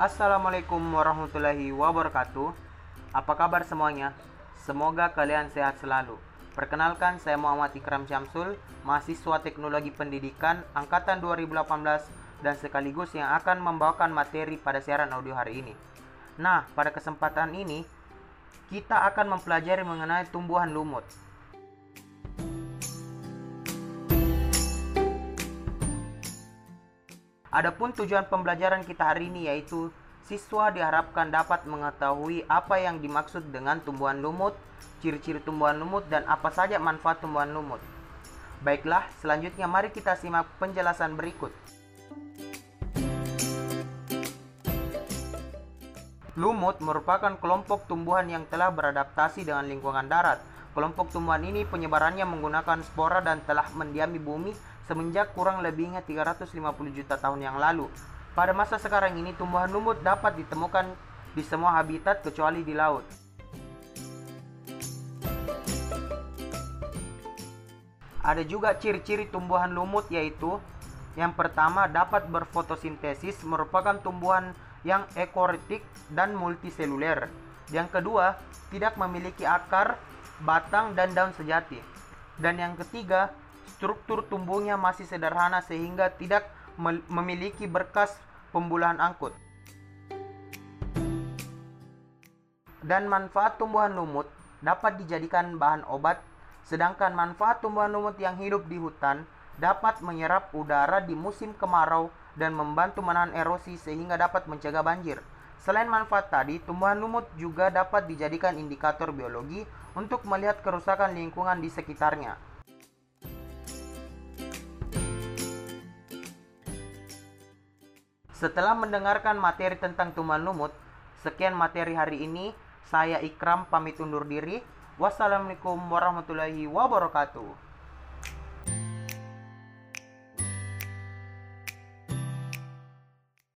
Assalamualaikum warahmatullahi wabarakatuh. Apa kabar semuanya? Semoga kalian sehat selalu. Perkenalkan, saya Muhammad Ikram Syamsul, mahasiswa Teknologi Pendidikan angkatan 2018 dan sekaligus yang akan membawakan materi pada siaran audio hari ini. Nah, pada kesempatan ini kita akan mempelajari mengenai tumbuhan lumut. Adapun tujuan pembelajaran kita hari ini yaitu siswa diharapkan dapat mengetahui apa yang dimaksud dengan tumbuhan lumut, ciri-ciri tumbuhan lumut dan apa saja manfaat tumbuhan lumut. Baiklah, selanjutnya mari kita simak penjelasan berikut. Lumut merupakan kelompok tumbuhan yang telah beradaptasi dengan lingkungan darat. Kelompok tumbuhan ini penyebarannya menggunakan spora dan telah mendiami bumi semenjak kurang lebihnya 350 juta tahun yang lalu. Pada masa sekarang ini tumbuhan lumut dapat ditemukan di semua habitat kecuali di laut. Ada juga ciri-ciri tumbuhan lumut yaitu yang pertama dapat berfotosintesis merupakan tumbuhan yang ekoritik dan multiseluler. Yang kedua, tidak memiliki akar, batang dan daun sejati. Dan yang ketiga, struktur tumbuhnya masih sederhana sehingga tidak memiliki berkas pembulahan angkut. Dan manfaat tumbuhan lumut dapat dijadikan bahan obat, sedangkan manfaat tumbuhan lumut yang hidup di hutan dapat menyerap udara di musim kemarau dan membantu menahan erosi sehingga dapat mencegah banjir. Selain manfaat tadi, tumbuhan lumut juga dapat dijadikan indikator biologi untuk melihat kerusakan lingkungan di sekitarnya. Setelah mendengarkan materi tentang tumbuhan lumut, sekian materi hari ini. Saya Ikram pamit undur diri. Wassalamualaikum warahmatullahi wabarakatuh.